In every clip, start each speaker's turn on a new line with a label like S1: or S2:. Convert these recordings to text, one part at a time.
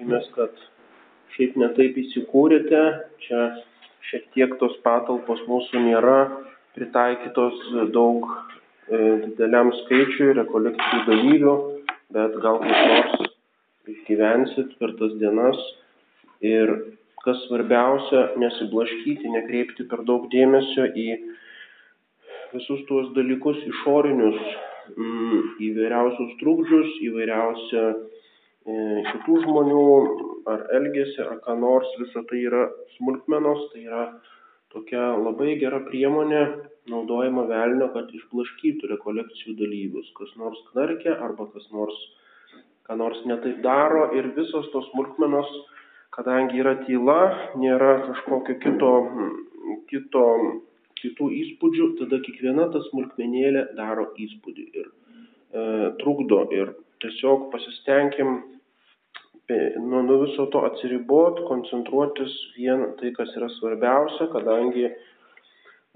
S1: tikimės, kad šiaip netaip įsikūrėte, čia šiek tiek tos patalpos mūsų nėra pritaikytos daug e, dideliam skaičiui rekolekcijų dalyvių, bet gal kaip nors išgyvensit per tas dienas. Ir kas svarbiausia, nesiblaškyti, nekreipti per daug dėmesio į visus tuos dalykus išorinius, mm, įvairiausius trukdžius, įvairiausią kitų žmonių ar elgesį, ar ką nors, visa tai yra smulkmenos, tai yra tokia labai gera priemonė naudojama velnio, kad išblaškytų rekolekcijų dalyvius. Kas nors knarkia arba kas nors, ką nors netaip daro ir visos tos smulkmenos, kadangi yra tyla, nėra kažkokio kito, kito, kitų įspūdžių, tada kiekviena ta smulkmenėlė daro įspūdį ir e, trukdo ir tiesiog pasistengim nuo, nuo viso to atsiribot, koncentruotis vien tai, kas yra svarbiausia, kadangi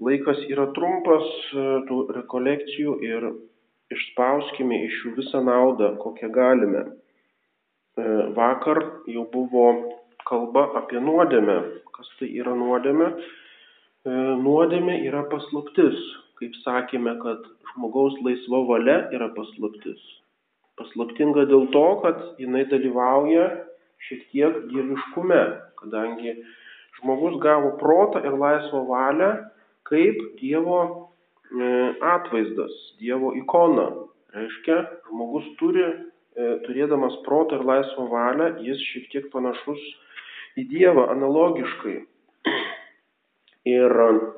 S1: laikas yra trumpas tų rekolekcijų ir išspauskime iš jų visą naudą, kokią galime. E, vakar jau buvo kalba apie nuodėmę. Kas tai yra nuodėmė? E, nuodėmė yra paslaptis. Kaip sakėme, kad žmogaus laisva valia yra paslaptis. Paslaptinga dėl to, kad jinai dalyvauja šiek tiek dieviškume, kadangi žmogus gavo protą ir laisvą valią kaip Dievo e, atvaizdas, Dievo ikona. Reiškia, žmogus turi, e, turėdamas protą ir laisvą valią, jis šiek tiek panašus į Dievą analogiškai. Ir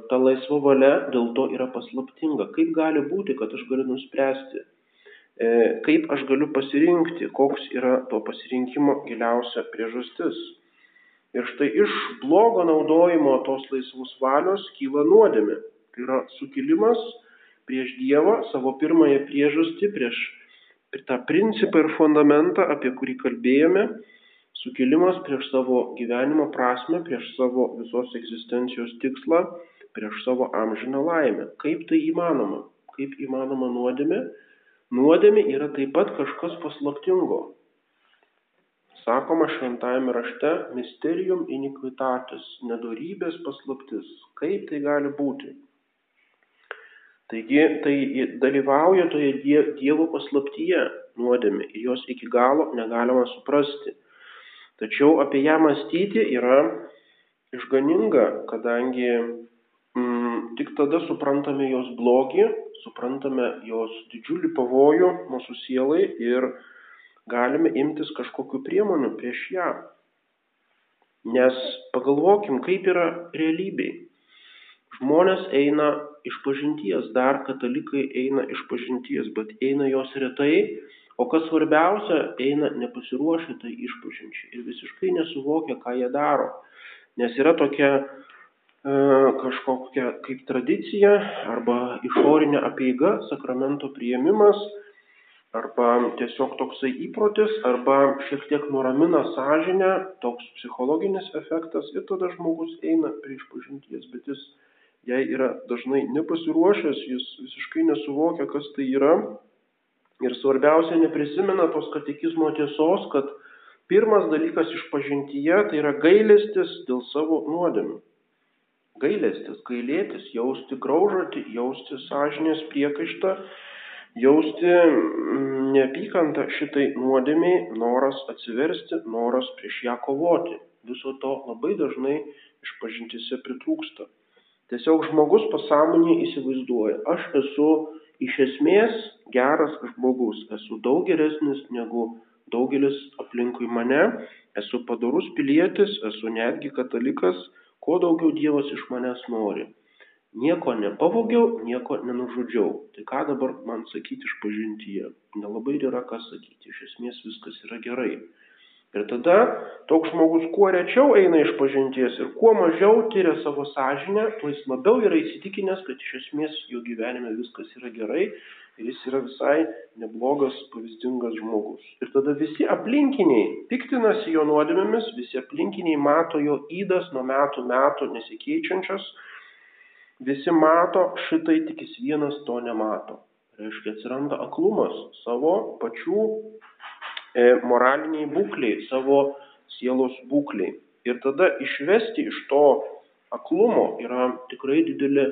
S1: ta laisva valia dėl to yra paslaptinga. Kaip gali būti, kad aš galiu nuspręsti, kaip aš galiu pasirinkti, koks yra to pasirinkimo giliausia priežastis. Ir štai iš blogo naudojimo tos laisvos valios kyla nuodėmė. Tai yra sukilimas prieš Dievą, savo pirmąją priežastį, prieš tą principą ir fundamentą, apie kurį kalbėjome, sukilimas prieš savo gyvenimo prasme, prieš savo visos egzistencijos tikslą, prieš savo amžiną laimę. Kaip tai įmanoma? Kaip įmanoma nuodėmė? Nuodėmė yra taip pat kažkas paslaptingo. Sakoma šventajame rašte mysterium iniquitatis, nedorybės paslaptis. Kaip tai gali būti? Taigi tai dalyvauja toje Dievo paslaptyje nuodėmė ir jos iki galo negalima suprasti. Tačiau apie ją mąstyti yra išganinga, kadangi tik tada suprantame jos blogį, suprantame jos didžiulį pavojų mūsų sielai ir galime imtis kažkokiu priemonių prieš ją. Nes pagalvokim, kaip yra realybėj. Žmonės eina iš pažinties, dar katalikai eina iš pažinties, bet eina jos retai, o kas svarbiausia, eina nepasiruošę tai išpažinčiai ir visiškai nesuvokia, ką jie daro. Nes yra tokia kažkokia kaip tradicija arba išorinė apieiga, sakramento priėmimas, arba tiesiog toksai įprotis, arba šiek tiek nuramina sąžinę, toks psichologinis efektas ir tada žmogus eina prie išpažinties, bet jis jai yra dažnai nepasiruošęs, jis visiškai nesuvokia, kas tai yra. Ir svarbiausia, neprisimena tos katekizmo tiesos, kad pirmas dalykas išpažintyje tai yra gailestis dėl savo nuodėmių gailestis, gailėtis, jausti graužatį, jausti sąžinės priekaištą, jausti mm, neapykantą šitai nuodėmiai, noras atsiversti, noras prieš ją kovoti. Viso to labai dažnai išpažintise pritrūksta. Tiesiog žmogus pasąmonėje įsivaizduoja, aš esu iš esmės geras žmogus, esu daug geresnis negu daugelis aplinkui mane, esu padarus pilietis, esu netgi katalikas, Ko daugiau Dievas iš manęs nori? Nieko nepavogiau, nieko nenužudžiau. Tai ką dabar man sakyti iš pažintyje? Nelabai yra ką sakyti, iš esmės viskas yra gerai. Ir tada toks žmogus kuo rečiau eina iš pažinties ir kuo mažiau tyria savo sąžinę, tuo jis labiau yra įsitikinęs, kad iš esmės jo gyvenime viskas yra gerai jis yra visai neblogas, pavyzdingas žmogus. Ir tada visi aplinkiniai piktinasi jo nuodėmėmis, visi aplinkiniai mato jo įdas nuo metų metų nesikeičiančias, visi mato šitai, tik jis vienas to nemato. Reiškia, atsiranda aklumas savo pačių e, moraliniai būkliai, savo sielos būkliai. Ir tada išvesti iš to aklumo yra tikrai didelė,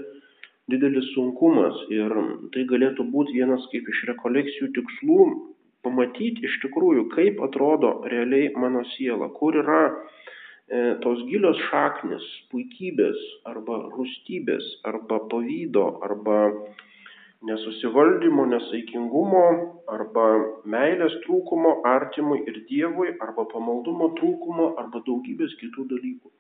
S1: didelis sunkumas. Ir tai galėtų būti vienas kaip iš rekolekcijų tikslų pamatyti iš tikrųjų, kaip atrodo realiai mano siela, kur yra e, tos gilios šaknis, puikybės arba rūstybės arba pavydo arba nesusivaldymo, nesaikingumo arba meilės trūkumo artimui ir Dievui arba pamaldumo trūkumo arba daugybės kitų dalykų.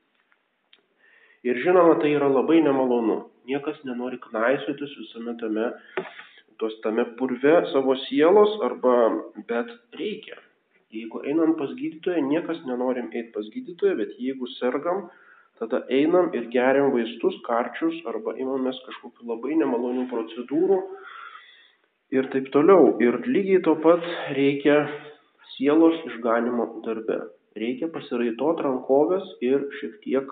S1: Ir žinoma, tai yra labai nemalonu. Niekas nenori knaisiotis visame tame, tos tame purve savo sielos arba, bet reikia. Jeigu einam pas gydytoją, niekas nenorim eiti pas gydytoją, bet jeigu sergam, tada einam ir geriam vaistus, karčius arba imamės kažkokių labai nemalonių procedūrų ir taip toliau. Ir lygiai to pat reikia sielos išganimo darbe. Reikia pasiraitoti rankovės ir šiek tiek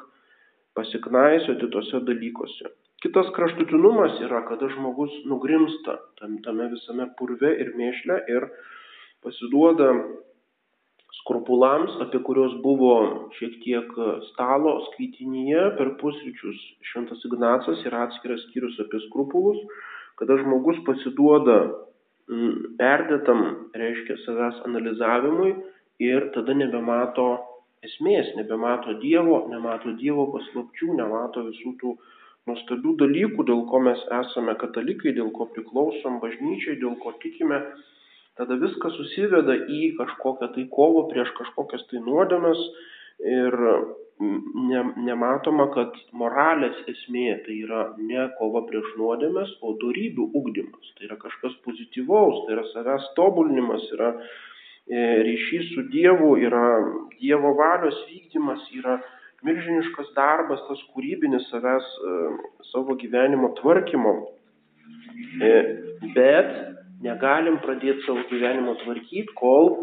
S1: pasiknaisioti tose dalykuose. Kitas kraštutinumas yra, kada žmogus nugrimsta tam, tame visame purve ir mėšle ir pasiduoda skrupulams, apie kuriuos buvo šiek tiek stalo skaitynyje per pusryčius. Šventas Ignacas yra atskiras skyrius apie skrupulus, kada žmogus pasiduoda mm, perdėtam, reiškia, savęs analizavimui ir tada nebemato esmės, nebemato Dievo, nemato Dievo paslapčių, nemato visų tų nuostabių dalykų, dėl ko mes esame katalikai, dėl ko priklausom bažnyčiai, dėl ko tikime tada viskas susiveda į kažkokią tai kovą prieš kažkokias tai nuodėmes ir ne, nematoma, kad moralės esmė tai yra ne kova prieš nuodėmes, o darybių ugdymas. Tai yra kažkas pozityvaus, tai yra savęs tobulinimas, yra e, ryšys su Dievu, yra Dievo valios vykdymas, yra milžiniškas darbas, tas kūrybinis savęs, e, savo gyvenimo tvarkymo. E, bet negalim pradėti savo gyvenimo tvarkyti, kol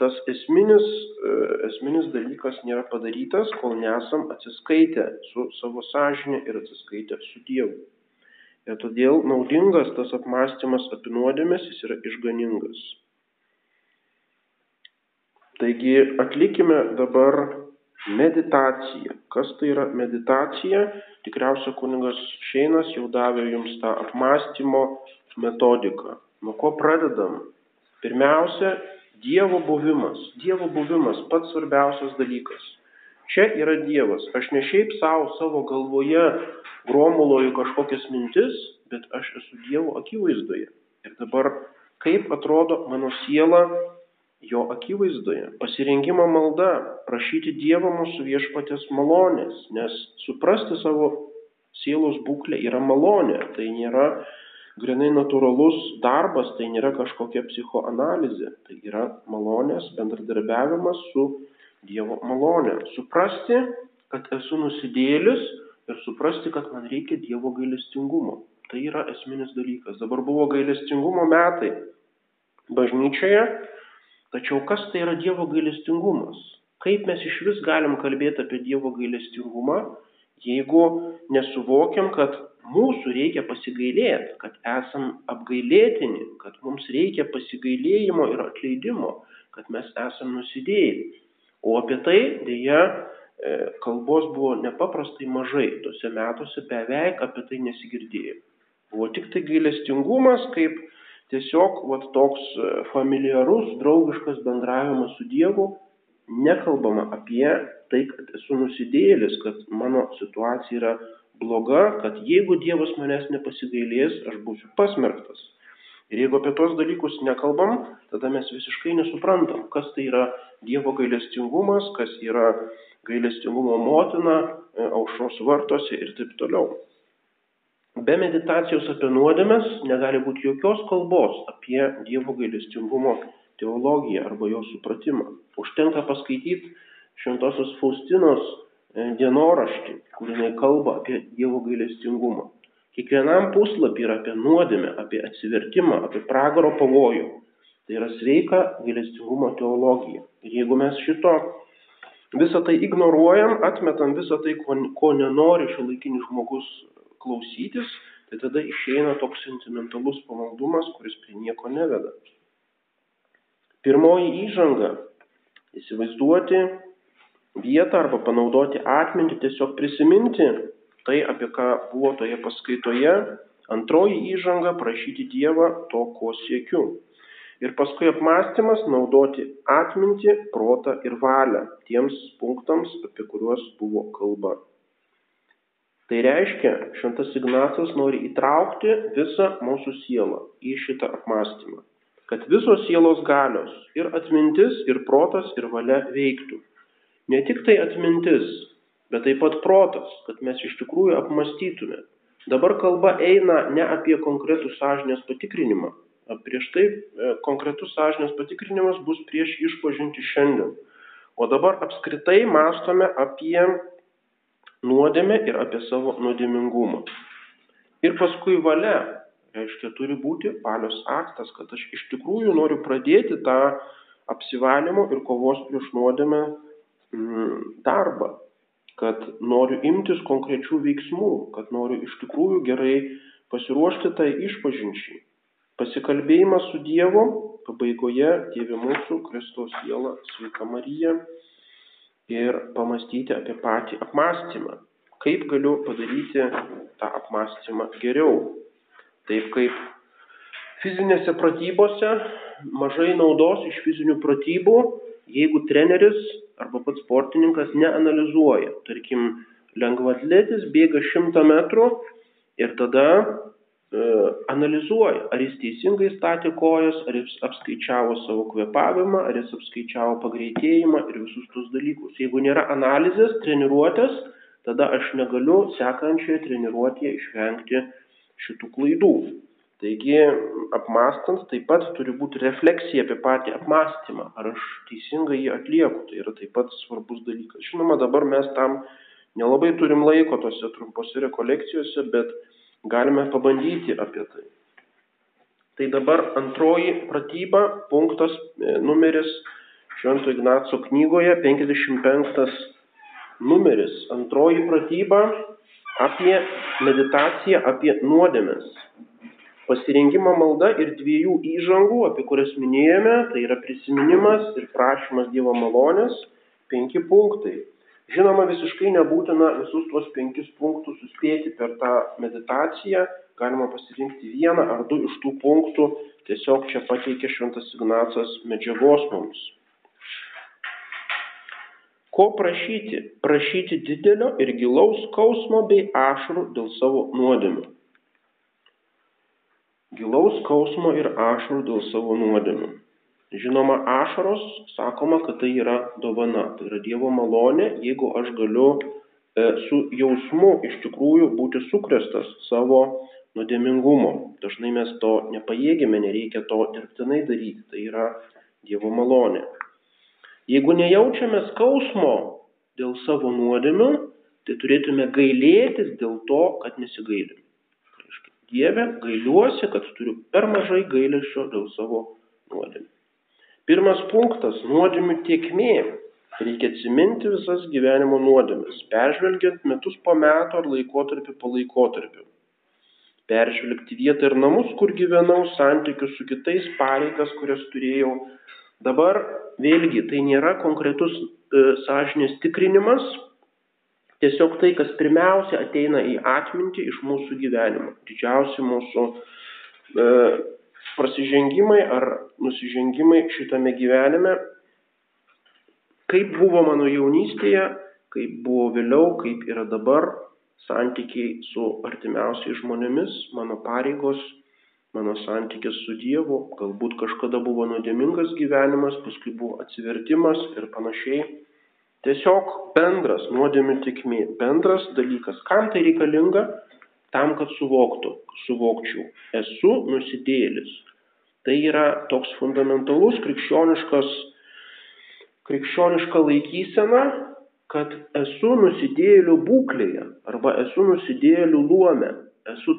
S1: tas esminis, e, esminis dalykas nėra padarytas, kol nesam atsiskaitę su savo sąžinė ir atsiskaitę su Dievu. Ir todėl naudingas tas apmąstymas apie nuodėmės, jis yra išganingas. Taigi atlikime dabar meditaciją. Kas tai yra meditacija? Tikriausiai kunigas Šeinas jau davė jums tą apmąstymo metodiką. Nuo ko pradedam? Pirmiausia, Dievo buvimas. Dievo buvimas pats svarbiausias dalykas. Čia yra Dievas. Aš ne šiaip savo savo galvoje gromuloju kažkokias mintis, bet aš esu Dievo akivaizdoje. Ir dabar, kaip atrodo mano siela jo akivaizdoje. Pasirinkimo malda, prašyti Dievo mūsų viešpatės malonės, nes suprasti savo sielos būklę yra malonė. Tai nėra grinai natūralus darbas, tai nėra kažkokia psichoanalizė, tai yra malonės bendradarbiavimas su Dievo malonė. Suprasti, kad esu nusidėlis ir suprasti, kad man reikia Dievo gailestingumo. Tai yra esminis dalykas. Dabar buvo gailestingumo metai bažnyčioje, tačiau kas tai yra Dievo gailestingumas? Kaip mes iš vis galim kalbėti apie Dievo gailestingumą, jeigu nesuvokiam, kad mūsų reikia pasigailėti, kad esam apgailėtini, kad mums reikia pasigailėjimo ir atleidimo, kad mes esam nusidėjai. O apie tai dėja e, kalbos buvo nepaprastai mažai, tuose metuose beveik apie tai nesigirdėjo. Buvo tik tai gailestingumas kaip tiesiog vat, toks e, familiarus, draugiškas bendravimas su Dievu, nekalbama apie tai, kad esu nusidėjėlis, kad mano situacija yra bloga, kad jeigu Dievas manęs nepasigailės, aš būsiu pasmerktas. Ir jeigu apie tos dalykus nekalbam, tada mes visiškai nesuprantam, kas tai yra Dievo gailestingumas, kas yra gailestingumo motina e, aušros vartose ir taip toliau. Be meditacijos apie nuodėmes negali būti jokios kalbos apie Dievo gailestingumo teologiją arba jo supratimą. Užtenka paskaityti Šventosios Faustinos E, dienoraštį, kur jinai kalba apie Dievo gailestingumą. Kiekvienam puslapį yra apie nuodėmę, apie atsivertimą, apie pragaro pavojų. Tai yra sveika gailestingumo teologija. Ir jeigu mes šito visą tai ignoruojam, atmetam visą tai, ko, ko nenori šiuolaikinis žmogus klausytis, tai tada išeina toks sentimentalus pamaldumas, kuris prie nieko neveda. Pirmoji įžanga - įsivaizduoti vietą arba panaudoti atmintį, tiesiog prisiminti tai, apie ką buvo toje paskaitoje. Antroji įžanga - prašyti Dievą to, ko siekiu. Ir paskui apmąstymas - naudoti atmintį, protą ir valią tiems punktams, apie kuriuos buvo kalba. Tai reiškia, šventas Ignacas nori įtraukti visą mūsų sielą į šitą apmąstymą, kad visos sielos galios ir atmintis, ir protas, ir valia veiktų. Ne tik tai atmintis, bet taip pat protas, kad mes iš tikrųjų apmastytume. Dabar kalba eina ne apie konkretų sąžinės patikrinimą. Prieš tai e, konkretus sąžinės patikrinimas bus prieš išpažinti šiandien. O dabar apskritai mąstome apie nuodėmę ir apie savo nuodėmingumą. Ir paskui valia, reiškia, turi būti valios aktas, kad aš iš tikrųjų noriu pradėti tą apsivalymo ir kovos prieš nuodėmę mm, darbą, kad noriu imtis konkrečių veiksmų, kad noriu iš tikrųjų gerai pasiruošti tai išpažinčiai. Pasikalbėjimas su Dievu pabaigoje Dieve mūsų, Kristaus siela, sveika Marija, ir pamastyti apie patį apmąstymą. Kaip galiu padaryti tą apmąstymą geriau. Taip kaip fizinėse pratybose mažai naudos iš fizinių pratybų, jeigu treneris arba pats sportininkas neanalizuoja. Tarkim, lengvatletis bėga šimtą metrų ir tada analizuoja, ar jis teisingai statė kojas, ar jis apskaičiavo savo kvepavimą, ar jis apskaičiavo pagreitėjimą ir visus tus dalykus. Jeigu nėra analizės, treniruotės, tada aš negaliu sekančioje treniruotėje išvengti šitų klaidų. Taigi, apmastant taip pat turi būti refleksija apie patį apmastymą, ar aš teisingai jį atlieku, tai yra taip pat svarbus dalykas. Žinoma, dabar mes tam nelabai turim laiko tose trumpose rekolekcijose, bet galime pabandyti apie tai. Tai dabar antroji pratyba, punktas e, numeris Švento Ignaco knygoje, 55 numeris. Antroji pratyba apie meditaciją apie nuodėmes. Pasirinkimo malda ir dviejų įžangų, apie kurias minėjome, tai yra prisiminimas ir prašymas Dievo malonės, penki punktai. Žinoma, visiškai nebūtina visus tuos penkis punktus suspėti per tą meditaciją, galima pasirinkti vieną ar du iš tų punktų, tiesiog čia pateikė Šventas Ignacas medžiagos mums. Ko prašyti? Prašyti didelio ir gilaus skausmo bei ašarų dėl savo nuodėmių. Gilaus skausmo ir ašarų dėl savo nuodėmių. Žinoma, ašaros, sakoma, kad tai yra dovana, tai yra Dievo malonė, jeigu aš galiu e, su jausmu iš tikrųjų būti sukrestas savo nuodėmingumo. Dažnai mes to nepajėgėme, nereikia to dirbtinai daryti, tai yra Dievo malonė. Jeigu nejaučiame skausmo dėl savo nuodėmių, tai turėtume gailėtis dėl to, kad nesigailim. Dieve, gailiuosi, kad turiu per mažai gailesčio dėl savo nuodėmių. Pirmas punktas - nuodėmių tiekmė. Reikia atsiminti visas gyvenimo nuodėmes, peržvelgiant metus po metų ar laikotarpį po laikotarpio. Peržvelgti vietą ir namus, kur gyvenau, santykius su kitais, pareigas, kurias turėjau. Dabar vėlgi tai nėra konkretus e, sąžinės tikrinimas, tiesiog tai, kas pirmiausia ateina į atmintį iš mūsų gyvenimo. Didžiausi mūsų e, prasižengimai ar nusižengimai šitame gyvenime, kaip buvo mano jaunystėje, kaip buvo vėliau, kaip yra dabar, santykiai su artimiausiais žmonėmis, mano pareigos, mano santykis su Dievu, galbūt kažkada buvo nuodėmingas gyvenimas, paskui buvo atsivertimas ir panašiai. Tiesiog bendras nuodėmių tikmė, bendras dalykas. Kam tai reikalinga? Tam, kad suvoktų, suvokčiau, esu nusidėlis. Tai yra toks fundamentalus krikščioniškas, krikščioniška laikysena, kad esu nusidėlių būklėje arba esu nusidėlių luome, esu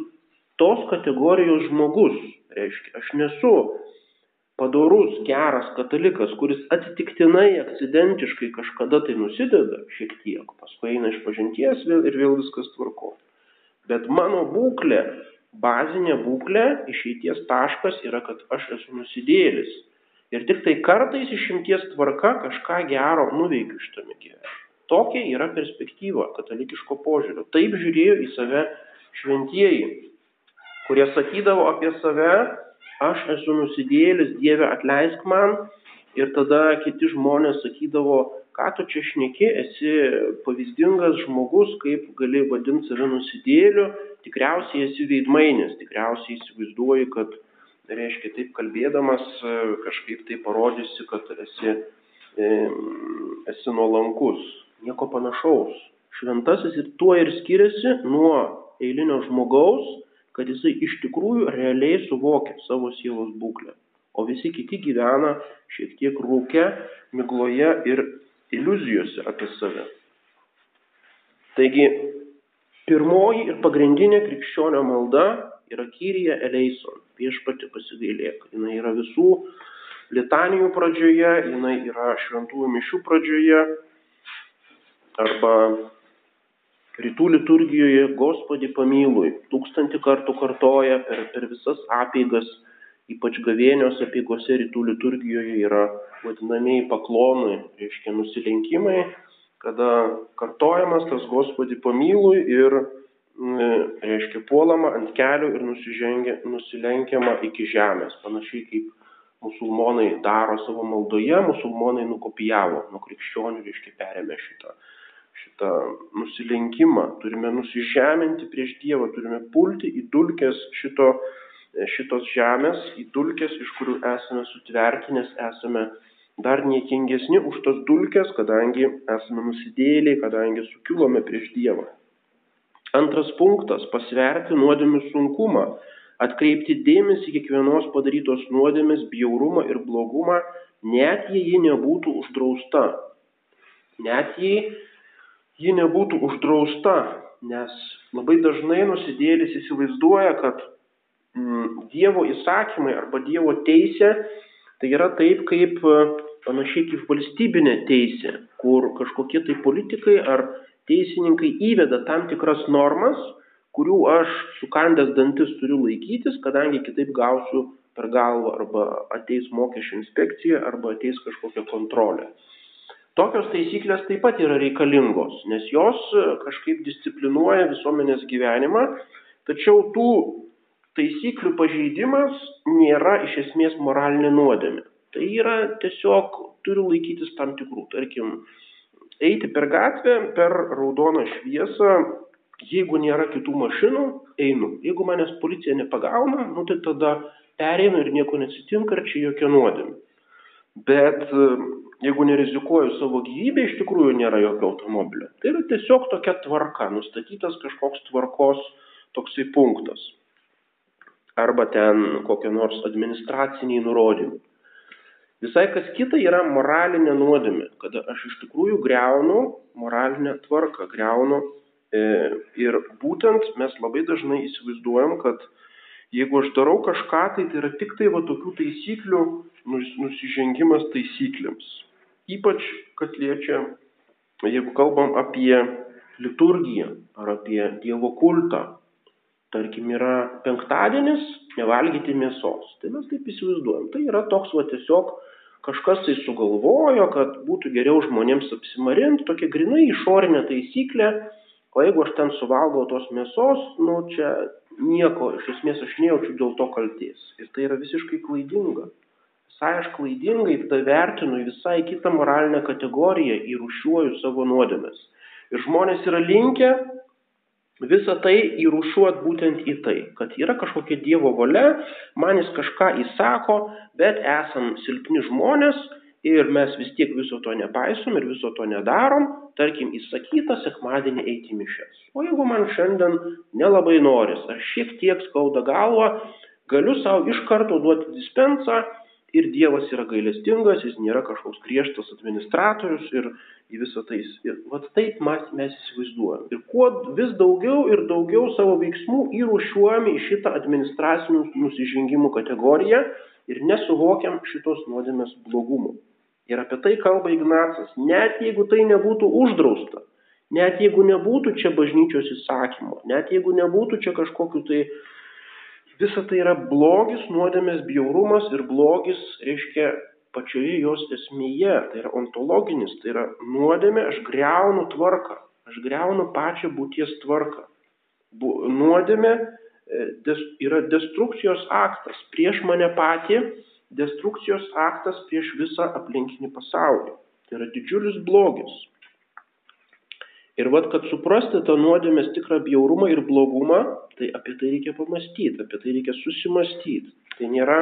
S1: tos kategorijos žmogus, reiškia, aš nesu padorus, geras katalikas, kuris atsitiktinai, akcidentiškai kažkada tai nusideda šiek tiek, paskui eina iš pažinties vėl ir vėl viskas tvarko. Bet mano būklė, bazinė būklė, išeities taškas yra, kad aš esu nusidėlis. Ir tik tai kartais išimties tvarka kažką gero nuveikiu šitame gyvenime. Tokia yra perspektyva katalikiško požiūrio. Taip žiūrėjo į save šventieji, kurie sakydavo apie save, aš esu nusidėlis, Dieve atleisk man. Ir tada kiti žmonės sakydavo, ką tu čia šneki, esi pavyzdingas žmogus, kaip gali vadinti save nusidėliu, tikriausiai esi veidmainis, tikriausiai įsivaizduoji, kad, reiškia, taip kalbėdamas kažkaip tai parodysi, kad esi, e, esi nuolankus. Nieko panašaus. Šventasis ir tuo ir skiriasi nuo eilinio žmogaus, kad jisai iš tikrųjų realiai suvokia savo sielos būklę. O visi kiti gyvena šiek tiek rūkę, migloje ir iliuzijose apie save. Taigi, pirmoji ir pagrindinė krikščionio malda yra Kyrija Eleison, viešpati pasigailėk. Jis yra visų litanijų pradžioje, jinai yra šventųjų mišių pradžioje arba rytų liturgijoje Gospodį pamylui. Tūkstantį kartų kartoja per, per visas apeigas, ypač gavėnios apeigose rytų liturgijoje yra vadinamieji paklonai, reiškia nusilenkimai, kada kartojamas tas Gospodį pamylui ir, reiškia, puolama ant kelių ir nusilenkiama iki žemės. Panašiai kaip musulmonai daro savo maldoje, musulmonai nukopijavo nuo krikščionių, reiškia, perėmė šitą šitą nusilenkimą, turime nusižeminti prieš Dievą, turime pulti į dulkes šito, šitos žemės, į dulkes, iš kurių esame sutverti, nes esame dar niekingesni už tos dulkes, kadangi esame nusidėliai, kadangi sukilome prieš Dievą. Antras punktas - pasverti nuodėmių sunkumą, atkreipti dėmesį kiekvienos padarytos nuodėmės bjaurumą ir blogumą, net jei ji nebūtų uždrausta. Net jei ji nebūtų uždrausta, nes labai dažnai nusidėlis įsivaizduoja, kad Dievo įsakymai arba Dievo teisė tai yra taip kaip panašiai kaip valstybinė teisė, kur kažkokie tai politikai ar teisininkai įveda tam tikras normas, kurių aš sukandęs dantis turiu laikytis, kadangi kitaip gausiu per galvą arba ateis mokesčių inspekcija arba ateis kažkokia kontrolė. Tokios taisyklės taip pat yra reikalingos, nes jos e, kažkaip disciplinuoja visuomenės gyvenimą, tačiau tų taisyklių pažeidimas nėra iš esmės moralinė nuodėmė. Tai yra tiesiog turiu laikytis tam tikrų, tarkim, eiti per gatvę, per raudoną šviesą, jeigu nėra kitų mašinų, einu. Jeigu manęs policija nepagauna, nu tai tada pereinu ir nieko neatsitinka, ir čia jokia nuodėmė. Bet e, jeigu nerizikuoju savo gyvybę, iš tikrųjų nėra jokio automobilio. Tai yra tiesiog tokia tvarka, nustatytas kažkoks tvarkos toksai punktas. Arba ten kokie nors administraciniai nurodymai. Visai kas kita yra moralinė nuodėmė, kada aš iš tikrųjų greunu moralinę tvarką, greunu e, ir būtent mes labai dažnai įsivaizduojam, kad jeigu aš darau kažką, tai tai yra tik tai va tokių taisyklių nusižengimas taisyklėms. Ypač, kas liečia, jeigu kalbam apie liturgiją ar apie Dievo kultą, tarkim, yra penktadienis nevalgyti mėsos. Tai mes taip įsivaizduojam. Tai yra toks va tiesiog kažkas tai sugalvojo, kad būtų geriau žmonėms apsimarinti, tokia grinai išorinė taisyklė, o jeigu aš ten suvalgau tos mėsos, nu čia nieko, iš esmės aš nejaučiu dėl to kalties. Ir tai yra visiškai klaidinga. Visai aš klaidingai tada vertinu visai kitą moralinę kategoriją, įrušiuoju savo nuodėmes. Ir žmonės yra linkę visą tai įrušiuot būtent į tai, kad yra kažkokia Dievo valia, man jis kažką įsako, bet esam silpni žmonės ir mes vis tiek viso to nepaisom ir viso to nedarom, tarkim, įsakyta sekmadienį eiti į mišes. O jeigu man šiandien nelabai noris, ar šiek tiek skauda galva, galiu savo iš karto duoti dispensą ir Dievas yra gailestingas, jis nėra kažkoks griežtas administratorius ir į visą tai. Ir vat taip mes, mes įsivaizduojam. Ir kuo vis daugiau ir daugiau savo veiksmų įrušiuojame į šitą administracinių nusižengimų kategoriją ir nesuvokiam šitos nuodėmės blogumų. Ir apie tai kalba Ignacas. Net jeigu tai nebūtų uždrausta, net jeigu nebūtų čia bažnyčios įsakymo, net jeigu nebūtų čia kažkokiu tai, visa tai yra blogis, nuodėmės bjaurumas ir blogis, reiškia, pačioje jos esmėje, tai yra ontologinis, tai yra nuodėmė, aš greunu tvarką, aš greunu pačią būties tvarką. Bu, nuodėmė e, des, yra destrukcijos aktas prieš mane patį, destrukcijos aktas prieš visą aplinkinį pasaulį. Tai yra didžiulis blogis. Ir vad, kad suprasti tą nuodėmės tikrą bjaurumą ir blogumą, tai apie tai reikia pamastyti, apie tai reikia susimastyti. Tai nėra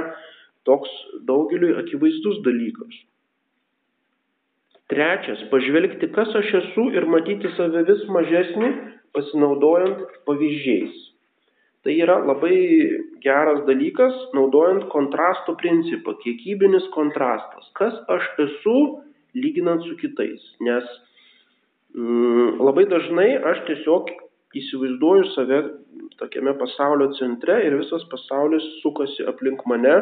S1: toks daugeliui akivaizdus dalykas. Trečias, pažvelgti, kas aš esu ir matyti save vis mažesnį, pasinaudojant pavyzdžiais. Tai yra labai geras dalykas, naudojant kontrasto principą, kiekybinis kontrastas. Kas aš esu, lyginant su kitais. Nes labai dažnai aš tiesiog įsivaizduoju save tokiame pasaulio centre ir visas pasaulis sukasi aplink mane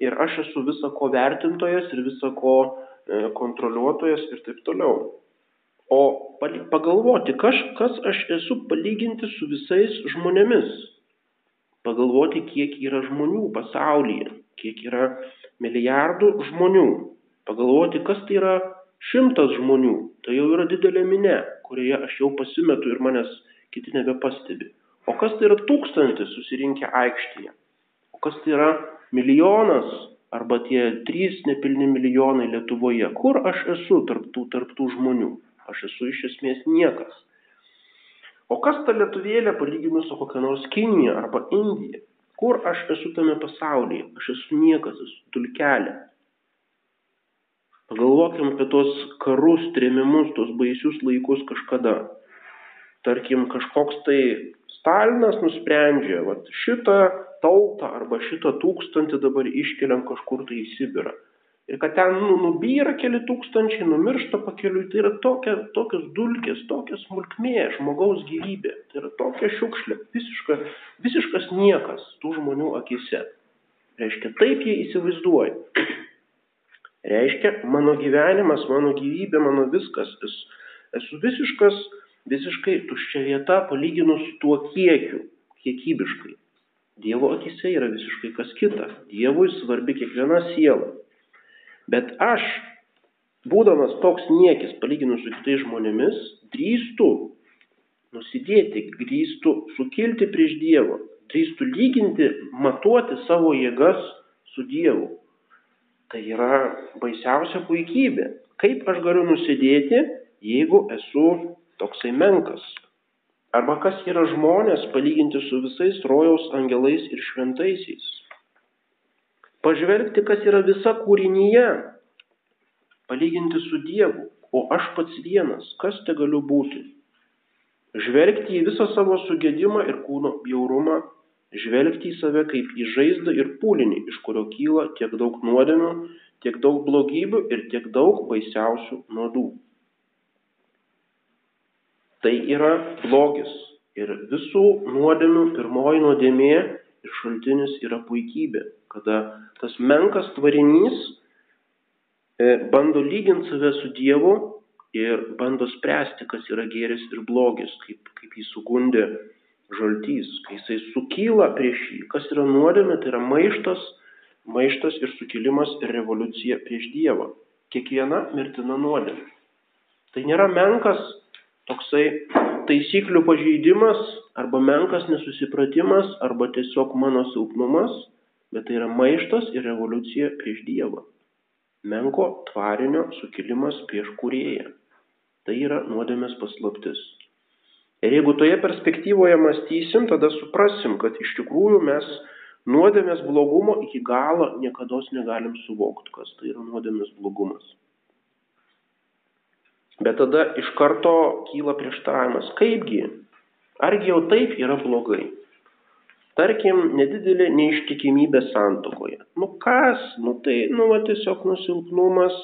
S1: ir aš esu visa ko vertintojas ir visa ko e, kontroliuotojas ir taip toliau. O pagalvoti, kas, kas aš esu palyginti su visais žmonėmis. Pagalvoti, kiek yra žmonių pasaulyje, kiek yra milijardų žmonių. Pagalvoti, kas tai yra šimtas žmonių, tai jau yra didelė minė, kurioje aš jau pasimetu ir manęs kiti nebepastebi. O kas tai yra tūkstantis susirinkę aikštėje? O kas tai yra milijonas arba tie trys nepilni milijonai Lietuvoje? Kur aš esu tarptų, tarptų žmonių? Aš esu iš esmės niekas. O kas ta lietuvėlė palyginus su kokia nors Kinija arba Indija? Kur aš esu tame pasaulyje? Aš esu niekas, esu dulkelė. Pagalvokim apie tos karus, trėmimus, tos baisius laikus kažkada. Tarkim, kažkoks tai Stalinas nusprendžia, va šitą tautą arba šitą tūkstantį dabar iškeliam kažkur tai į Sibirą. Ir kad ten nu, nubyra keli tūkstančiai, numiršta pakeliui, tai yra tokia, tokios dulkės, tokia smulkmė žmogaus gyvybė. Tai yra tokia šiukšlė, visiška, visiškas niekas tų žmonių akise. Reiškia, taip jie įsivaizduoja. Reiškia, mano gyvenimas, mano gyvybė, mano viskas. Esu visiškas, visiškai tuščia vieta palyginus su tuo kiekiu, kiekybiškai. Dievo akise yra visiškai kas kita. Dievui svarbi kiekviena siela. Bet aš, būdamas toks niekis palyginus su kitais žmonėmis, drįstu nusidėti, drįstu sukilti prieš Dievą, drįstu lyginti, matuoti savo jėgas su Dievu. Tai yra baisiausia puikybė. Kaip aš galiu nusidėti, jeigu esu toksai menkas? Arba kas yra žmonės palyginti su visais rojaus angelais ir šventaisiais? Pažvelgti, kas yra visa kūrinyje, palyginti su Dievu, o aš pats vienas, kas te galiu būti? Žvelgti į visą savo sugėdimą ir kūno bjaurumą žvelgti į save kaip į žaizdą ir pūlinį, iš kurio kyla tiek daug nuodėmių, tiek daug blogybių ir tiek daug baisiausių nuodų. Tai yra blogis ir visų nuodėmių pirmoji nuodėmė ir šaltinis yra puikybė, kada tas menkas tvarinys e, bando lyginti save su Dievu ir bando spręsti, kas yra gėris ir blogis, kaip, kaip jį sugundė žaltys, kai jisai sukyla prieš jį. Kas yra nuodėmė, tai yra maištas, maištas ir sukilimas ir revoliucija prieš Dievą. Kiekviena mirtina nuodėmė. Tai nėra menkas toksai taisyklių pažeidimas arba menkas nesusipratimas arba tiesiog mano silpnumas, bet tai yra maištas ir revoliucija prieš Dievą. Menko tvarinio sukilimas prieš kurėją. Tai yra nuodėmės paslaptis. Ir jeigu toje perspektyvoje mąstysim, tada suprasim, kad iš tikrųjų mes nuodėmės blogumo iki galo niekada negalim suvokti, kas tai yra nuodėmės blogumas. Bet tada iš karto kyla prieštaravimas, kaipgi, argi jau taip yra blogai. Tarkim, nedidelė neištikimybė santokoje. Nu kas, nu tai, nu va tiesiog nusilpnumas,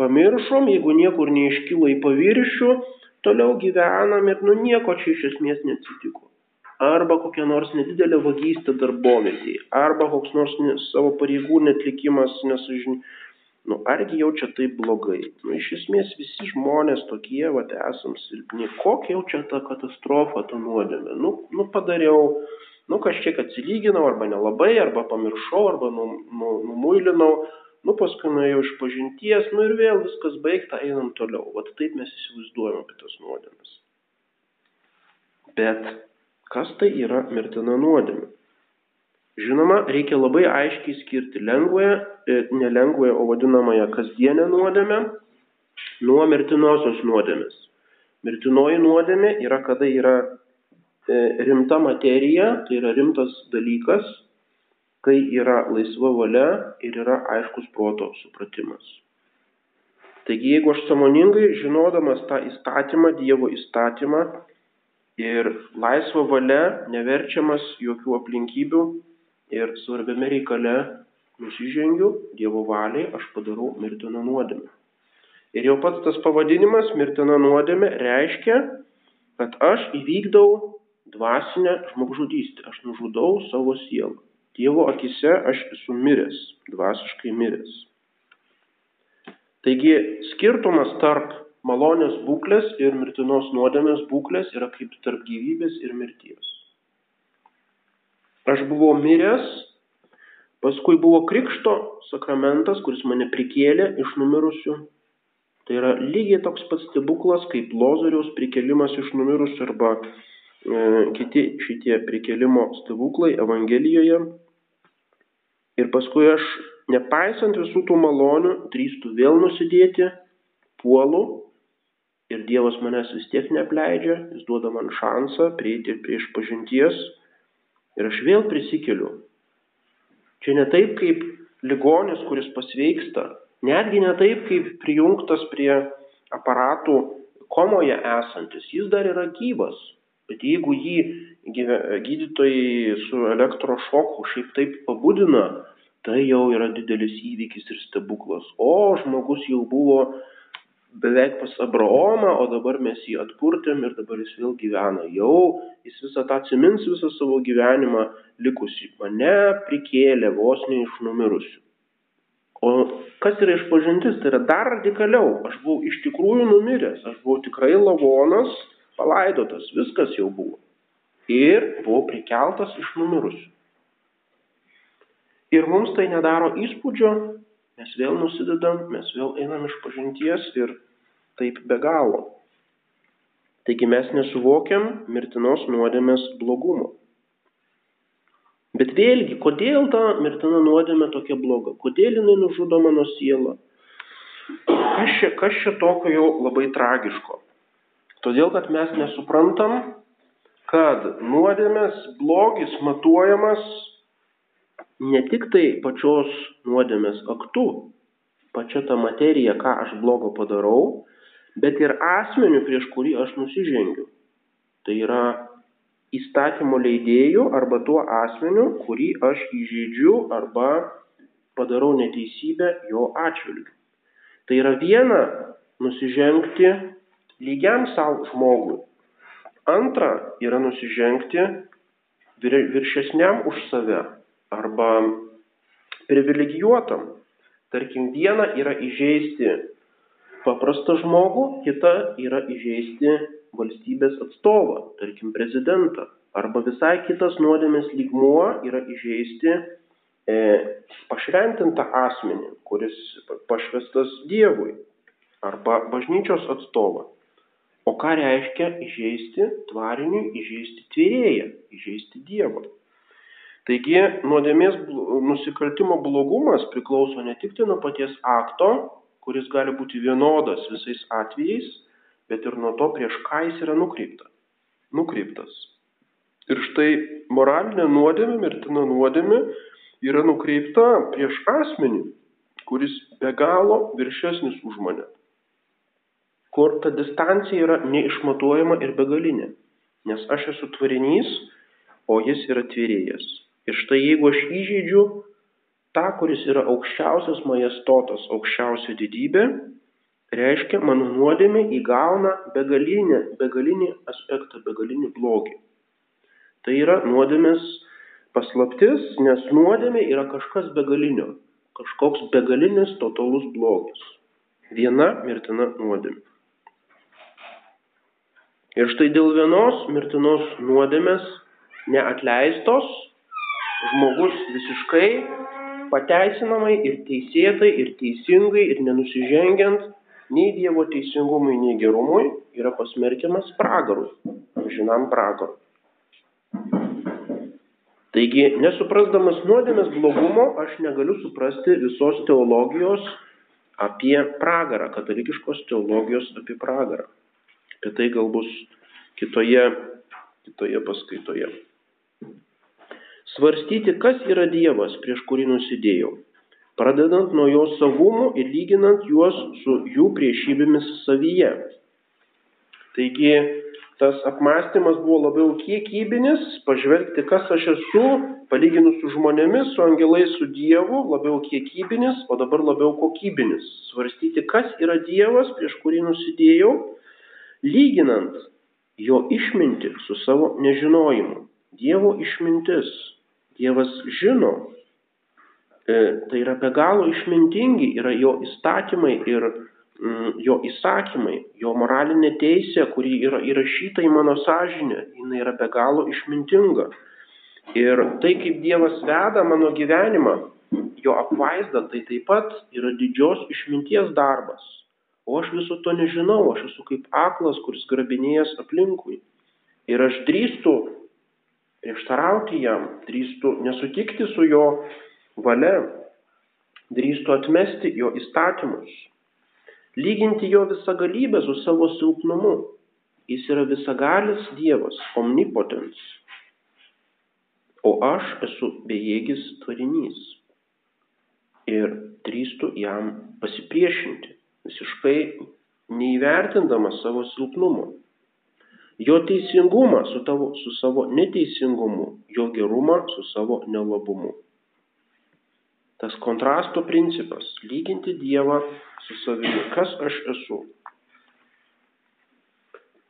S1: pamiršom, jeigu niekur neiškilo į paviršių, toliau gyvenam ir nu nieko čia iš esmės neatsitiko. Arba kokia nors nedidelė vagystė darbovietėje, arba koks nors ne, savo pareigų netlikimas nesažin. Nu, argi jau čia taip blogai? Nu, iš esmės visi žmonės tokie, va, esam silpni. Kokia jau čia ta katastrofa, ta nuodėmė? Nu, nu padariau, nu kažkiek atsilyginau, arba nelabai, arba pamiršau, arba numuilinau. nu paskui nuėjau iš pažinties, nu ir vėl viskas baigta, einam toliau. Vat taip mes įsivaizduojam apie tas nuodėmes. Bet kas tai yra mirtina nuodėmė? Žinoma, reikia labai aiškiai skirti lengvąją, e, nelengvąją, o vadinamąją kasdienę nuodėmę nuo mirtinosios nuodėmės. Mirtinoji nuodėmė yra, kada yra e, rimta materija, tai yra rimtas dalykas, kai yra laisva valia ir yra aiškus proto supratimas. Taigi, jeigu aš samoningai, žinodamas tą įstatymą, Dievo įstatymą ir laisva valia, neverčiamas jokių aplinkybių ir svarbiame reikale nusižengiu Dievo valiai, aš padarau mirtiną nuodėmę. Ir jau pats tas pavadinimas mirtina nuodėmė reiškia, kad aš įvykdau dvasinę žmogžudystę, aš nužudau savo sielą. Dievo akise aš esu miręs, dvasiškai miręs. Taigi skirtumas tarp malonės būklės ir mirtinos nuodėmės būklės yra kaip tarp gyvybės ir mirties. Aš buvau miręs, paskui buvo krikšto sakramentas, kuris mane prikėlė iš numirusių. Tai yra lygiai toks pats stebuklas kaip Lozoriaus prikėlimas iš numirusių arba e, kiti šitie prikėlimo stebuklai Evangelijoje. Ir paskui aš, nepaisant visų tų malonių, drįstu vėl nusidėti, puolu ir Dievas manęs vis tiek neapleidžia, jis duoda man šansą prieiti prie išpažinties. Ir aš vėl prisikeliu. Čia ne taip kaip ligonis, kuris pasveiksta, netgi ne taip kaip prijungtas prie aparatų komoje esantis, jis dar yra gyvas, bet jeigu jį gydytojai su elektrošoku šiaip taip pabudina, tai jau yra didelis įvykis ir stebuklas. O žmogus jau buvo beveik pas Abraomą, o dabar mes jį atkurtėm ir dabar jis vėl gyvena. Jau jis visą tą atsimins visą savo gyvenimą likusi. Mane prikėlė vos ne iš numirusių. O kas yra išpažintis? Tai yra dar radikaliau. Aš buvau iš tikrųjų numiręs, aš buvau tikrai lavonas, palaidotas, viskas jau buvo ir buvo prikeltas iš numirusių. Ir mums tai nedaro įspūdžio, mes vėl nusidedam, mes vėl einam iš pažinties ir taip be galo. Taigi mes nesuvokiam mirtinos nuodėmės blogumo. Bet vėlgi, kodėl ta mirtina nuodėmė tokia bloga? Kodėl jinai nužudo mano sielą? Kas čia, kas čia tokio jau labai tragiško? Todėl, kad mes nesuprantam, kad nuodėmės blogis matuojamas ne tik tai pačios nuodėmės aktu, pačia ta materija, ką aš blogo padarau, bet ir asmeniu, prieš kurį aš nusižengiu. Tai yra įstatymo leidėjų arba tuo asmeniu, kurį aš įžeidžiu arba padarau neteisybę jo atžvilgiu. Tai yra viena nusižengti lygiam savo žmogui, Antra yra nusižengti viršesniam už save arba privilegijuotam. Tarkim, viena yra įžeisti paprastą žmogų, kita yra įžeisti valstybės atstovą, tarkim, prezidentą. Arba visai kitas nuodėmės lygmuo yra įžeisti e, pašventintą asmenį, kuris pašvestas Dievui, arba bažnyčios atstovą. O ką reiškia įžeisti tvariniui, įžeisti tvėrėją, įžeisti Dievą? Taigi nuodėmės nusikaltimo blogumas priklauso ne tik tai nuo paties akto, kuris gali būti vienodas visais atvejais, bet ir nuo to, prieš ką jis yra nukreipta, nukreiptas. Ir štai moralinė nuodėmė, mirtina nuodėmė yra nukreipta prieš asmenį, kuris be galo viršesnis už mane kur ta distancija yra neišmatuojama ir begalinė. Nes aš esu tvarinys, o jis yra tvėrėjas. Ir štai jeigu aš įžeidžiu tą, kuris yra aukščiausias majestotas, aukščiausia didybė, reiškia, mano nuodėmė įgauna begalinį, begalinį aspektą, begalinį blogį. Tai yra nuodėmės paslaptis, nes nuodėmė yra kažkas begalinio, kažkoks begalinis totalus blogis. Viena mirtina nuodėmė. Ir štai dėl vienos mirtinos nuodėmės neatleistos žmogus visiškai pateisinamai ir teisėtai ir teisingai ir nenusižengiant nei Dievo teisingumui, nei gerumui yra pasmerkiamas pragarui, amžinam pragarui. Taigi, nesuprasdamas nuodėmės blogumo, aš negaliu suprasti visos teologijos apie pragarą, katalikiškos teologijos apie pragarą. Apie tai gal bus kitoje, kitoje paskaitoje. Svarstyti, kas yra Dievas, prieš kurį nusidėjau, pradedant nuo jo savumų ir lyginant juos su jų priešybėmis savyje. Taigi, tas apmąstymas buvo labiau kiekybinis, pažvelgti, kas aš esu, palyginus su žmonėmis, su angelais, su Dievu, labiau kiekybinis, o dabar labiau kokybinis. Svarstyti, kas yra Dievas, prieš kurį nusidėjau, lyginant jo išmintį su savo nežinojimu. Dievo išmintis. Dievas žino. E, tai yra be galo išmintingi, yra jo įstatymai ir Mm, jo įsakymai, jo moralinė teisė, kuri yra įrašyta į mano sąžinę, jinai yra be galo išmintinga. Ir tai, kaip Dievas veda mano gyvenimą, jo apvaizda, tai taip pat yra didžios išminties darbas. O aš viso to nežinau, aš esu kaip aklas, kuris grabinėjas aplinkui. Ir aš drįstu prieštarauti jam, drįstu nesutikti su jo valia, drįstu atmesti jo įstatymus lyginti jo visagalybę su savo silpnumu. Jis yra visagalis Dievas, omnipotens. O aš esu bejėgis tvarinys. Ir drįstu jam pasipriešinti, visiškai neįvertindamas savo silpnumo. Jo teisingumą su, tavo, su savo neteisingumu, jo gerumą su savo nelabumu. Tas kontrasto principas - lyginti Dievą su savimi, kas aš esu.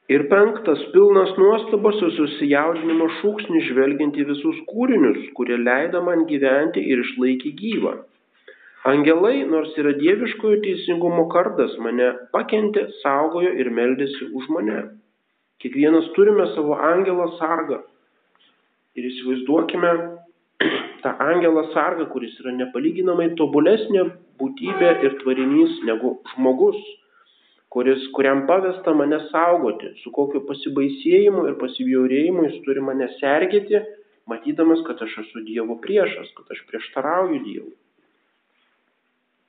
S1: Ir penktas, pilnas nuostabos ir susijaudinimo šūksnis žvelgiant į visus kūrinius, kurie leido man gyventi ir išlaikė gyvą. Angelai, nors yra dieviškojo teisingumo kardas, mane pakentė, saugojo ir meldėsi už mane. Kiekvienas turime savo angelą sargą. Ir įsivaizduokime tą angelą sargą, kuris yra nepalyginamai tobulesnė būtybė ir tvarinys negu žmogus, kuris, kuriam pavesta mane saugoti, su kokiu pasibaisėjimu ir pasibjaurėjimu jis turi mane sergėti, matydamas, kad aš esu Dievo priešas, kad aš prieštarauju Dievui.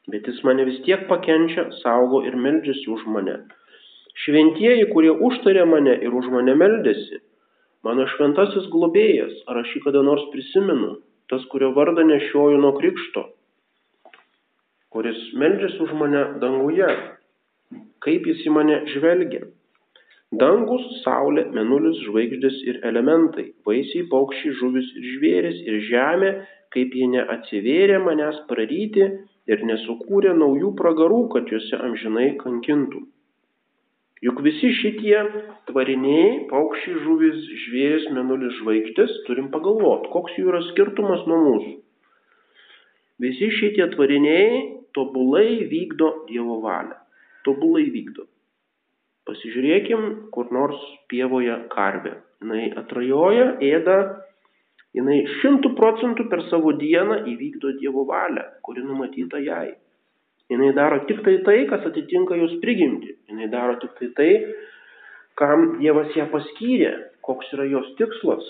S1: Bet jis mane vis tiek pakenčia, saugo ir meldžiasi už mane. Šventieji, kurie užtarė mane ir už mane meldėsi, mano šventasis globėjas, ar aš jį kada nors prisimenu, tas, kurio vardą nešioju nuo krikšto, kuris meldžiasi už mane danguje, kaip jis į mane žvelgia. Dangus, saulė, menulis, žvaigždės ir elementai, vaisiai, paukščiai, žuvis ir žvėris ir žemė, kaip jie neatsivėrė manęs praryti ir nesukūrė naujų pragarų, kad juose amžinai kankintų. Juk visi šitie tvariniai, paukščiai, žuvis, žvėris, menulis, žvaigždės, turim pagalvoti, koks jų yra skirtumas nuo mūsų. Visi šitie tvariniai tobulai vykdo Dievo valią. Tobulai vykdo. Pasižiūrėkim, kur nors pievoje karvė. Jis atrajoja, ėda, jinai šimtų procentų per savo dieną įvykdo Dievo valią, kuri numatyta jai. Jis daro tik tai tai, kas atitinka jos prigimti. Jis daro tik tai tai, kam Dievas ją paskyrė, koks yra jos tikslas.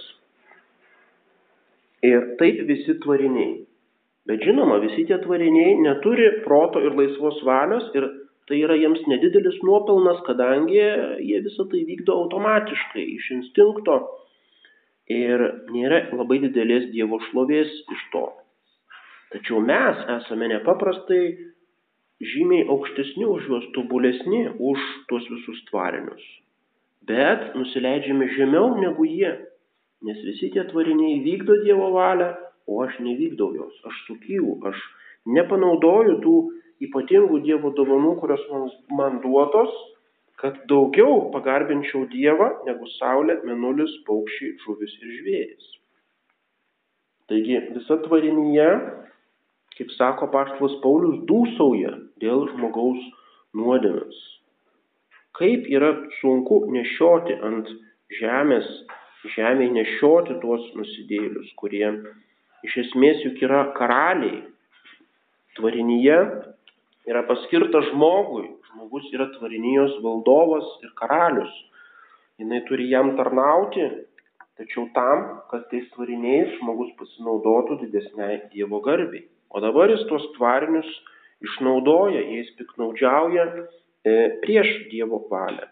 S1: Ir taip visi tvariniai. Bet žinoma, visi tie tvariniai neturi proto ir laisvos valios ir tai yra jiems nedidelis nuopelnas, kadangi jie visą tai vykdo automatiškai, iš instinkto ir nėra labai didelės Dievo šlovės iš to. Tačiau mes esame nepaprastai žymiai aukštesni už juos, tobulesni už tuos visus tvarinius. Bet nusileidžiame žemiau negu jie, nes visi tie tvariniai vykdo Dievo valią o aš nevykdau jos, aš sukylu, aš nepanaudoju tų ypatingų Dievo dovanų, kurios man, man duotos, kad daugiau pagarbinčiau Dievą negu Saulė, Menulis, paukščiai, žuvis ir žvėris. Taigi visa tvarinyje, kaip sako paštalas Paulius, dūsauja dėl žmogaus nuodėmės. Kaip yra sunku nešioti ant žemės, žemėje nešioti tuos nusidėlius, kurie iš esmės juk yra karaliai, tvarinyje yra paskirtas žmogui. Žmogus yra tvarinijos valdovas ir karalius. Jis turi jam tarnauti, tačiau tam, kad tais tvariniais žmogus pasinaudotų didesniai Dievo garbiai. O dabar jis tuos tvarinius išnaudoja, jais piknaudžiauja e, prieš Dievo valią.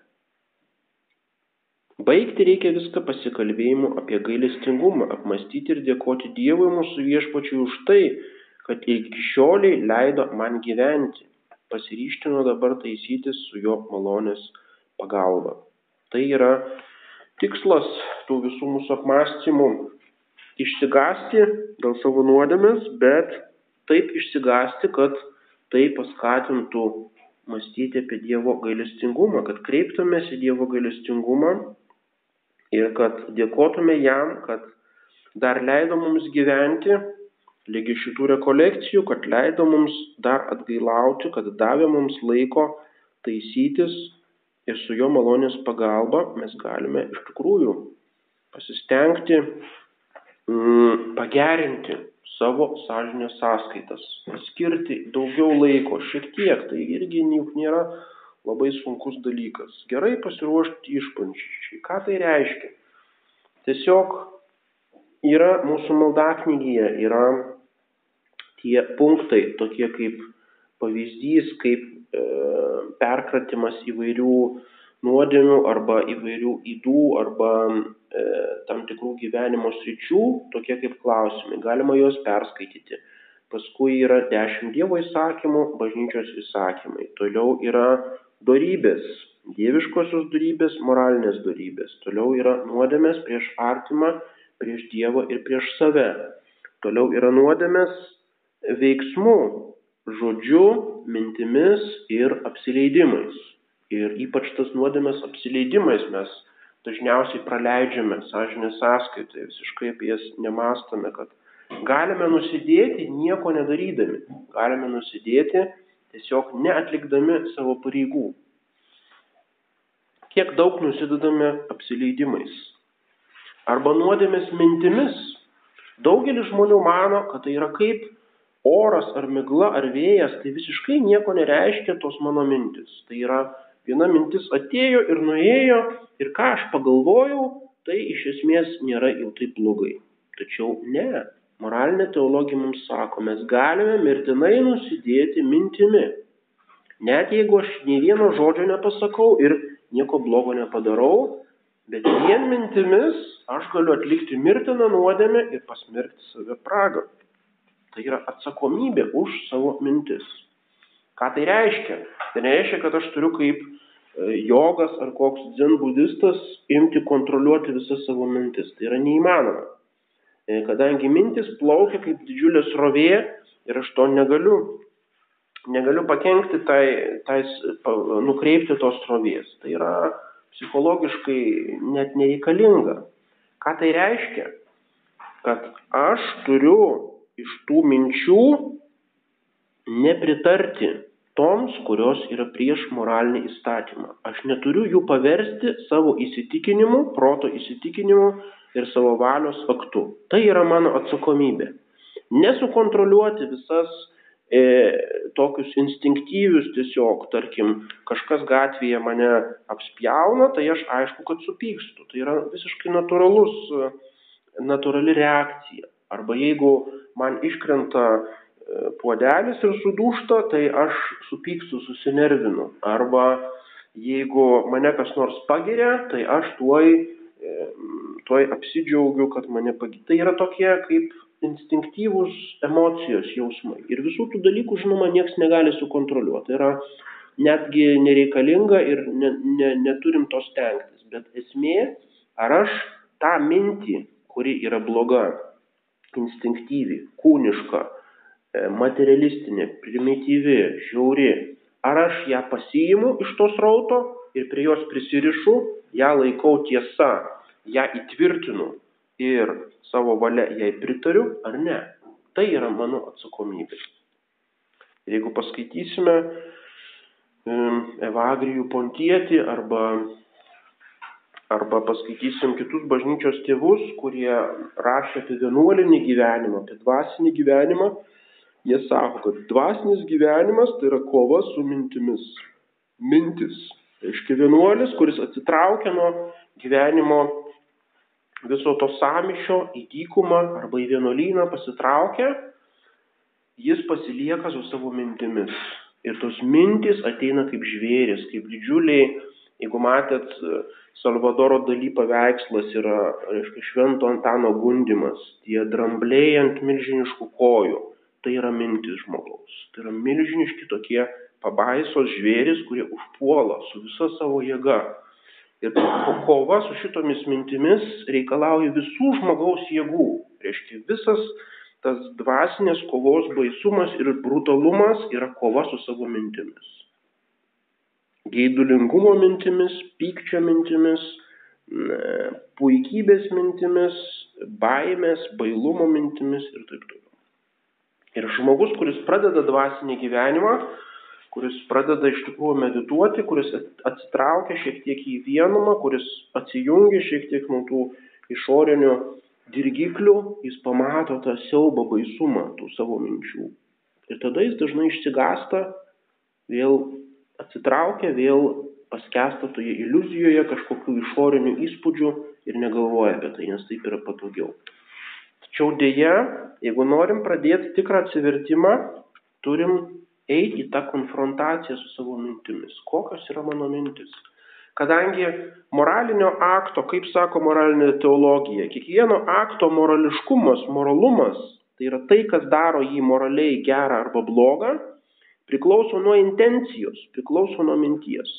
S1: Baigti reikia viską pasikalbėjimu apie gailestingumą, apmastyti ir dėkoti Dievui mūsų viešpačiui už tai, kad iki šioliai leido man gyventi, pasiryšti nuo dabar taisytis su jo malonės pagalba. Tai yra tikslas tų visų mūsų apmąstymų - išsigasti dėl savo nuodėmės, bet taip išsigasti, kad tai paskatintų mąstyti apie Dievo gailestingumą, kad kreiptumės į Dievo gailestingumą ir kad dėkotume jam, kad dar leido mums gyventi lygi šitų rekolekcijų, kad leido mums dar atgailauti, kad davė mums laiko taisytis ir su jo malonės pagalba mes galime iš tikrųjų pasistengti mm, pagerinti savo sąžinės sąskaitas, skirti daugiau laiko, šiek tiek, tai irgi juk nėra labai sunkus dalykas. Gerai pasiruošti išpančiai. Ką tai reiškia? Tiesiog yra mūsų maldaknygyje, yra tie punktai, tokie kaip pavyzdys, kaip e, perkratimas įvairių nuodėmių arba įvairių įdų arba e, tam tikrų gyvenimo sričių, tokie kaip klausimai. Galima juos perskaityti. Paskui yra dešimt Dievo įsakymų, bažnyčios įsakymai. Toliau yra dorybės, dieviškosios dorybės, moralinės dorybės. Toliau yra nuodėmės prieš artimą, prieš Dievą ir prieš save. Toliau yra nuodėmės veiksmų, žodžiu, mintimis ir apsileidimais. Ir ypač tas nuodėmės apsileidimais mes dažniausiai praleidžiame sąžinės sąskaitai, visiškai apie jas nemastome, kad galime nusidėti nieko nedarydami, galime nusidėti tiesiog neatlikdami savo pareigų. Kiek daug nusidedame apsileidimais. Arba nuodėmės mintimis. Daugelis žmonių mano, kad tai yra kaip oras ar migla ar vėjas, tai visiškai nieko nereiškia tos mano mintis. Tai yra viena mintis atėjo ir nuėjo ir ką aš pagalvojau, tai iš esmės nėra jau taip blogai. Tačiau ne, Moralinė teologija mums sako, mes galime mirtinai nusidėti mintimi. Net jeigu aš nei vieno žodžio nepasakau ir nieko blogo nepadarau, bet vien mintimis aš galiu atlikti mirtiną nuodėmę ir pasmerkti save pragą. Tai yra atsakomybė už savo mintis. Ką tai reiškia? Tai reiškia, kad aš turiu kaip e, jogas ar koks dzen budistas imti kontroliuoti visas savo mintis. Tai yra neįmanoma. E, kadangi mintis plaukia kaip didžiulė srovė ir aš to negaliu, negaliu pakengti tai, tai nukreipti tos srovės. Tai yra psichologiškai net nereikalinga. Ką tai reiškia? Kad aš turiu iš tų minčių nepritarti toms, kurios yra prieš moralinį įstatymą. Aš neturiu jų paversti savo įsitikinimu, proto įsitikinimu ir savo valios aktu. Tai yra mano atsakomybė. Nesukontroliuoti visas e, tokius instinktyvius tiesiog, tarkim, kažkas gatvėje mane apspjauna, tai aš aišku, kad supykstu. Tai yra visiškai natūralus, natūrali reakcija. Arba jeigu man iškrenta e, puodelis ir sudūšta, tai aš supykstu, susinervinu. Arba jeigu mane kas nors pagiria, tai aš tuoj tuoj apsidžiaugiu, kad mane pagydė. Tai yra tokie kaip instinktyvūs emocijos jausmai. Ir visų tų dalykų, žinoma, niekas negali sukontroliuoti. Tai yra netgi nereikalinga ir ne, ne, neturim to stengtis. Bet esmė, ar aš tą mintį, kuri yra bloga, instinktyvi, kūniška, e, materialistinė, primityvi, žiauri, ar aš ją pasiimu iš tos rauto ir prie jos prisirišu, ją laikau tiesa ją įtvirtinu ir savo valia jai pritariu ar ne. Tai yra mano atsakomybė. Ir jeigu paskaitysime Evagrijų pontietį arba, arba paskaitysim kitus bažnyčios tėvus, kurie rašė apie vienuolinį gyvenimą, apie dvasinį gyvenimą, jie sako, kad dvasinis gyvenimas tai yra kova su mintimis. Mintis. Tai reiškia vienuolis, kuris atsitraukia nuo gyvenimo viso to samišio į dykumą arba į vienuolyną pasitraukia, jis pasilieka su savo mintimis. Ir tos mintys ateina kaip žvėris, kaip didžiuliai, jeigu matėt, Salvadoro daly paveikslas yra, reiškia, švento Antano gundimas, tie drambliai ant milžiniškų kojų tai yra mintis žmogaus. Tai yra milžiniški tokie pabaisos žvėris, kurie užpuola su visa savo jėga. Ir kova su šitomis mintimis reikalauja visų žmogaus jėgų. Reiškia, visas tas dvasinės kovos baisumas ir brutalumas yra kova su savo mintimis. Geidulingumo mintimis, pykčio mintimis, puikybės mintimis, baimės, bailumo mintimis ir taip toliau. Ir žmogus, kuris pradeda dvasinį gyvenimą, kuris pradeda iš tikrųjų medituoti, kuris atsitraukia šiek tiek į vienumą, kuris atsijungia šiek tiek nuo tų išorinių dirgiklių, jis pamato tą siaubą baisumą tų savo minčių. Ir tada jis dažnai išsigasta, vėl atsitraukia, vėl paskesta toje iliuzijoje kažkokių išorinių įspūdžių ir negalvoja apie tai, nes taip yra patogiau. Tačiau dėja, jeigu norim pradėti tikrą atsivertimą, turim eiti į tą konfrontaciją su savo mintimis. Kokios yra mano mintis? Kadangi moralinio akto, kaip sako moralinė teologija, kiekvieno akto morališkumas, moralumas, tai yra tai, kas daro jį moraliai gerą arba blogą, priklauso nuo intencijos, priklauso nuo minties.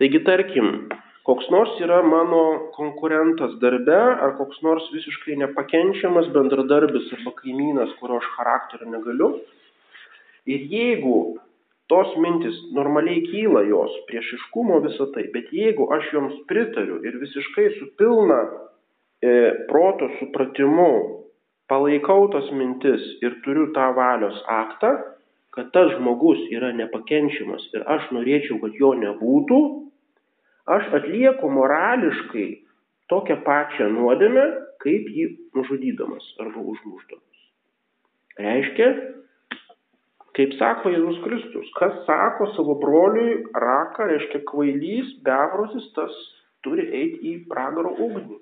S1: Taigi, tarkim, koks nors yra mano konkurentas darbe ar koks nors visiškai nepakenčiamas bendradarbis arba kaimynas, kurio aš charakterio negaliu. Ir jeigu tos mintis normaliai kyla jos priešiškumo visą tai, bet jeigu aš joms pritariu ir visiškai su pilna e, proto supratimu palaikau tas mintis ir turiu tą valios aktą, kad tas žmogus yra nepakenčiamas ir aš norėčiau, kad jo nebūtų, aš atlieku morališkai tokią pačią nuodėmę, kaip jį nužudydamas arba užmušdamas. Reiškia, kaip sako Jėzus Kristus, kas sako savo broliui raką, reiškia kvailys, bevrosis, tas turi eiti į pragaro ugnį.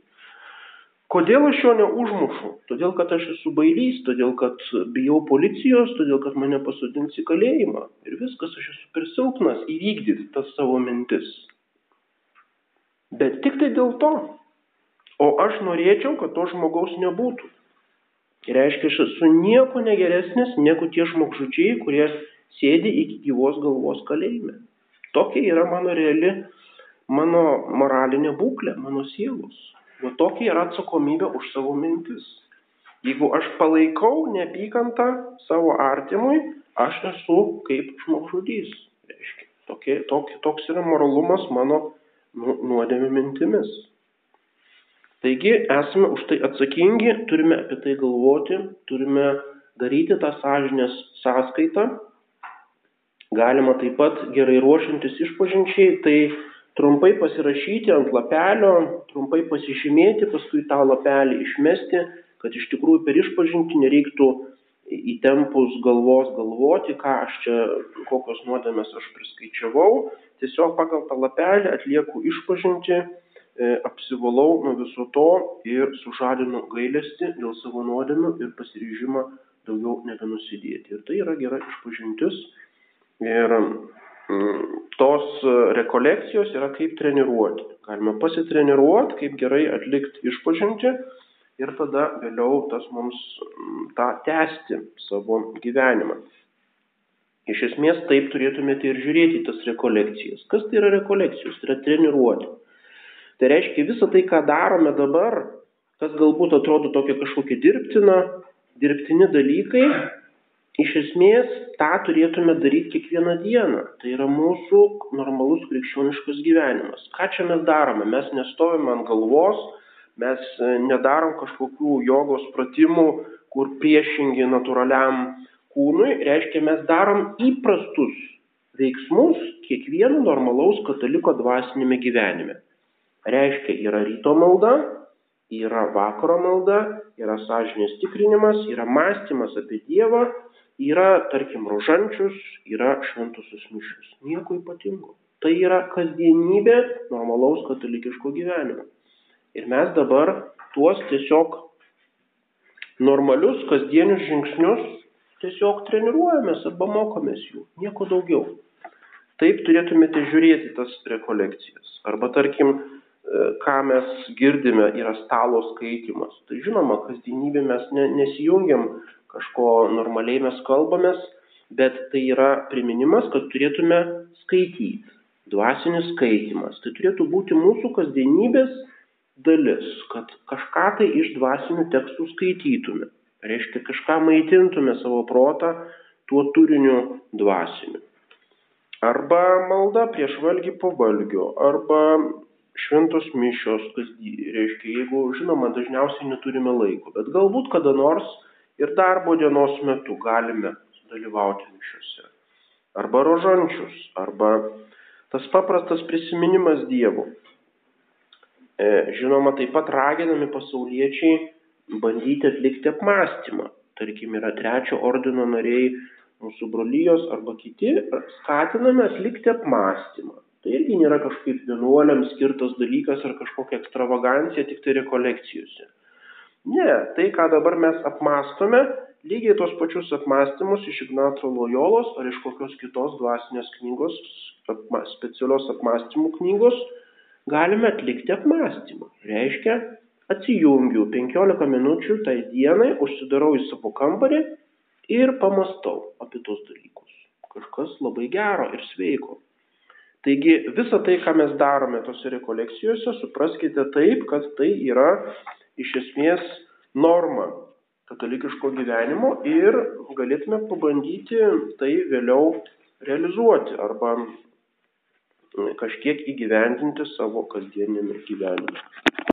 S1: Kodėl aš jo neužmušu? Todėl, kad aš esu bailys, todėl, kad bijau policijos, todėl, kad mane pasodins į kalėjimą. Ir viskas, aš esu per silpnas įvykdyti tas savo mintis bet tiktai dėl to. O aš norėčiau, kad to žmogaus nebūtų. Tai reiškia, aš esu nieko negeresnis negu tie žmogžudžiai, kurie sėdi iki gyvos galvos kalėjime. Tokia yra mano reali, mano moralinė būklė, mano sielos. O tokia yra atsakomybė už savo mintis. Jeigu aš palaikau neapykantą savo artimui, aš esu kaip žmogžudys. Reiškia, tokie, tok, toks yra moralumas mano Nu, nuodėmių mintimis. Taigi esame už tai atsakingi, turime apie tai galvoti, turime daryti tą sąžinės sąskaitą. Galima taip pat gerai ruošintis išpažinčiai, tai trumpai pasirašyti ant lapelio, trumpai pasižymėti, paskui tą lapelį išmesti, kad iš tikrųjų per išpažinti nereiktų įtempus galvos galvoti, ką aš čia, kokios nuodėmės aš priskaičiavau, tiesiog pagal tą lapelį atlieku išpažinti, e, apsivalau nuo viso to ir sužadinu gailestį dėl savo nuodėmių ir pasiryžimą daugiau nebenusidėti. Ir tai yra gera išpažintis. Ir tos rekolekcijos yra kaip treniruoti. Galima pasitreniruoti, kaip gerai atlikti išpažinti ir tada vėliau tas mums tą tęsti savo gyvenimą. Iš esmės taip turėtumėte ir žiūrėti tas rekolekcijas. Kas tai yra rekolekcijos? Tai yra treniruoti. Tai reiškia visą tai, ką darome dabar, kas galbūt atrodo tokia kažkokia dirbtina, dirbtini dalykai, iš esmės tą turėtume daryti kiekvieną dieną. Tai yra mūsų normalus krikščioniškas gyvenimas. Ką čia mes darome? Mes nestovime ant galvos, mes e, nedarom kažkokių jogos pratimų, kur priešingi natūraliam kūnui, reiškia, mes darom įprastus veiksmus kiekvieno normalaus kataliko dvasinėme gyvenime. Reiškia, yra ryto malda, yra vakaro malda, yra sąžinės tikrinimas, yra mąstymas apie Dievą, yra, tarkim, rožančius, yra šventusios mišius. Nieko ypatingo. Tai yra kasdienybė normalaus katalikiško gyvenimo. Ir mes dabar tuos tiesiog normalius kasdienius žingsnius tiesiog treniruojamės arba mokomės jų, nieko daugiau. Taip turėtumėte žiūrėti tas rekolekcijas. Arba tarkim, ką mes girdime, yra stalo skaitimas. Tai žinoma, kasdienybė mes ne, nesijungiam kažko normaliai mes kalbamės, bet tai yra priminimas, kad turėtume skaityti. Dvasinis skaitimas. Tai turėtų būti mūsų kasdienybės dalis, kad kažką tai iš dvasinių tekstų skaitytume. Reiškia, kažką maitintume savo protą tuo turiniu dvasiniu. Arba malda prieš valgį po valgio, arba šventos mišios, kas reiškia, jeigu, žinoma, dažniausiai neturime laiko, bet galbūt kada nors ir darbo dienos metu galime dalyvauti mišiuose. Arba rožančius, arba tas paprastas prisiminimas Dievo. E, žinoma, taip pat raginami pasauliečiai bandyti atlikti apmąstymą. Tarkim, yra trečio ordino nariai mūsų brolyjos arba kiti, skatiname atlikti apmąstymą. Tai irgi nėra kažkaip vienuoliams skirtas dalykas ar kažkokia ekstravagancija tik tai rekolekcijose. Ne, tai, ką dabar mes apmastome, lygiai tos pačius apmąstymus iš Ignaco Lojolos ar iš kokios kitos dvasinės knygos, specialios apmąstymų knygos, galime atlikti apmąstymą. Reiškia, atsijungiu 15 minučių tai dienai, užsidarau į savo kambarį ir pamastau apie tos dalykus. Kažkas labai gero ir sveiko. Taigi visą tai, ką mes darome tose rekolekcijose, supraskite taip, kad tai yra iš esmės norma katalikiško gyvenimo ir galėtume pabandyti tai vėliau realizuoti arba kažkiek įgyvendinti savo kasdieniame gyvenime